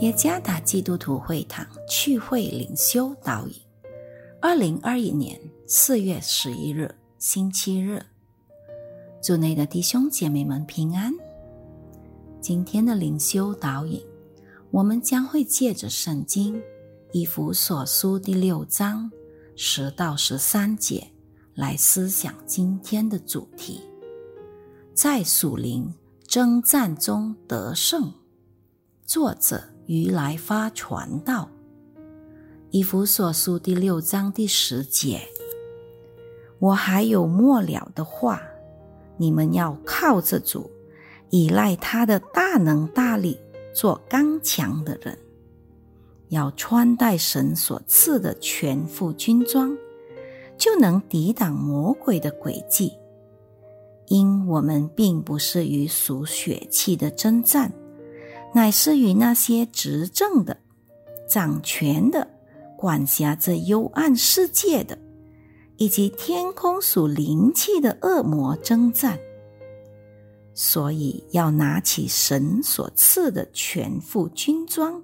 耶加达基督徒会堂聚会灵修导引，二零二一年四月十一日星期日，祝内的弟兄姐妹们平安。今天的灵修导引，我们将会借着圣经以弗所书第六章十到十三节来思想今天的主题：在属灵征战中得胜。作者于来发传道，以弗所书第六章第十节。我还有末了的话，你们要靠着主，依赖他的大能大力，做刚强的人，要穿戴神所赐的全副军装，就能抵挡魔鬼的诡计。因我们并不是与属血气的征战。乃是与那些执政的、掌权的、管辖着幽暗世界的，以及天空属灵气的恶魔征战。所以要拿起神所赐的全副军装，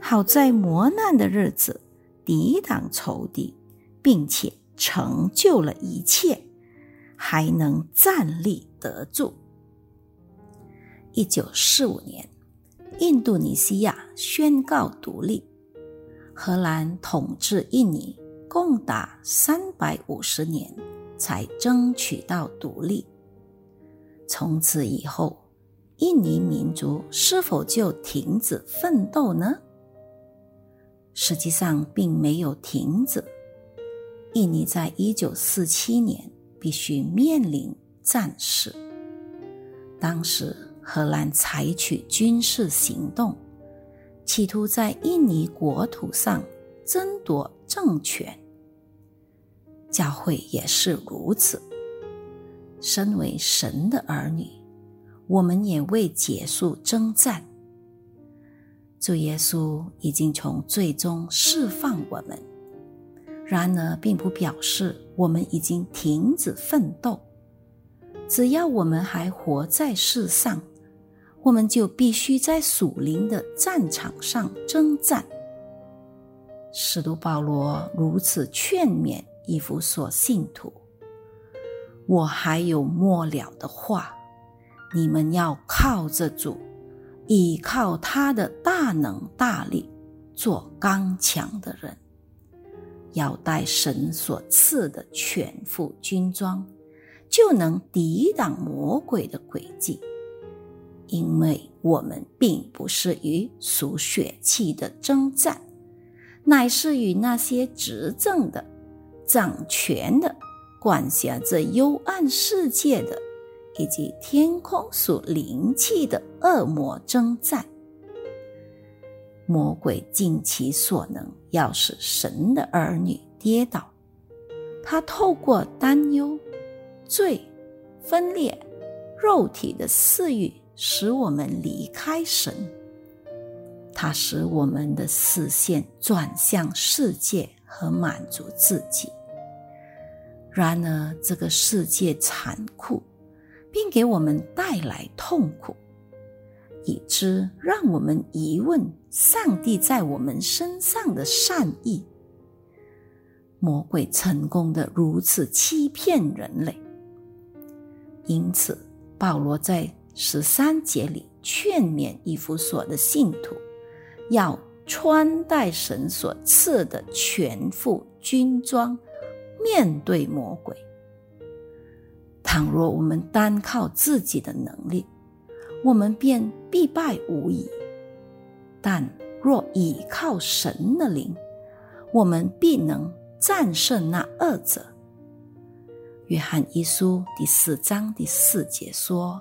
好在磨难的日子抵挡仇敌，并且成就了一切，还能站立得住。一九四五年。印度尼西亚宣告独立，荷兰统治印尼共达三百五十年，才争取到独立。从此以后，印尼民族是否就停止奋斗呢？实际上，并没有停止。印尼在一九四七年必须面临战事，当时。荷兰采取军事行动，企图在印尼国土上争夺政权。教会也是如此。身为神的儿女，我们也未结束征战。主耶稣已经从最终释放我们，然而并不表示我们已经停止奋斗。只要我们还活在世上。我们就必须在属灵的战场上征战。使徒保罗如此劝勉以弗所信徒：“我还有末了的话，你们要靠着主，依靠他的大能大力，做刚强的人，要带神所赐的全副军装，就能抵挡魔鬼的诡计。”因为我们并不是与属血气的征战，乃是与那些执政的、掌权的、管辖着幽暗世界的，以及天空属灵气的恶魔征战。魔鬼尽其所能，要使神的儿女跌倒。他透过担忧、罪、分裂、肉体的私欲。使我们离开神，它使我们的视线转向世界和满足自己。然而，这个世界残酷，并给我们带来痛苦，以致让我们疑问上帝在我们身上的善意。魔鬼成功的如此欺骗人类，因此保罗在。十三节里劝勉以弗所的信徒，要穿戴神所赐的全副军装，面对魔鬼。倘若我们单靠自己的能力，我们便必败无疑；但若倚靠神的灵，我们必能战胜那二者。约翰一书第四章第四节说。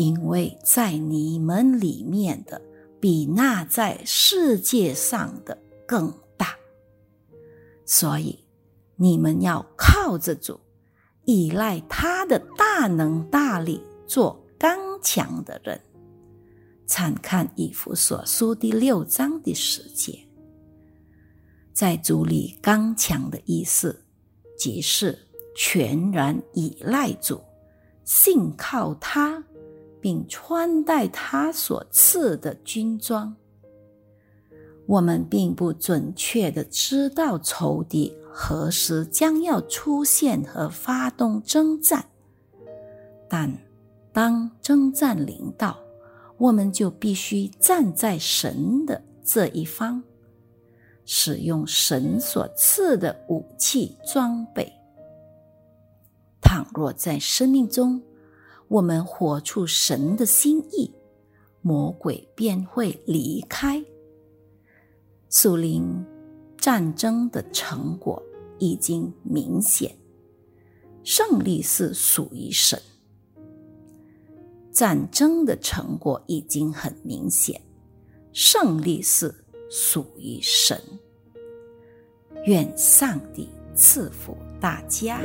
因为在你们里面的比那在世界上的更大，所以你们要靠着主，依赖他的大能大力，做刚强的人。参看以弗所书第六章第十节，在主里刚强的意思，即是全然依赖主，信靠他。并穿戴他所赐的军装，我们并不准确的知道仇敌何时将要出现和发动征战，但当征战临到，我们就必须站在神的这一方，使用神所赐的武器装备。倘若在生命中，我们活出神的心意，魔鬼便会离开。属灵战争的成果已经明显，胜利是属于神。战争的成果已经很明显，胜利是属于神。愿上帝赐福大家。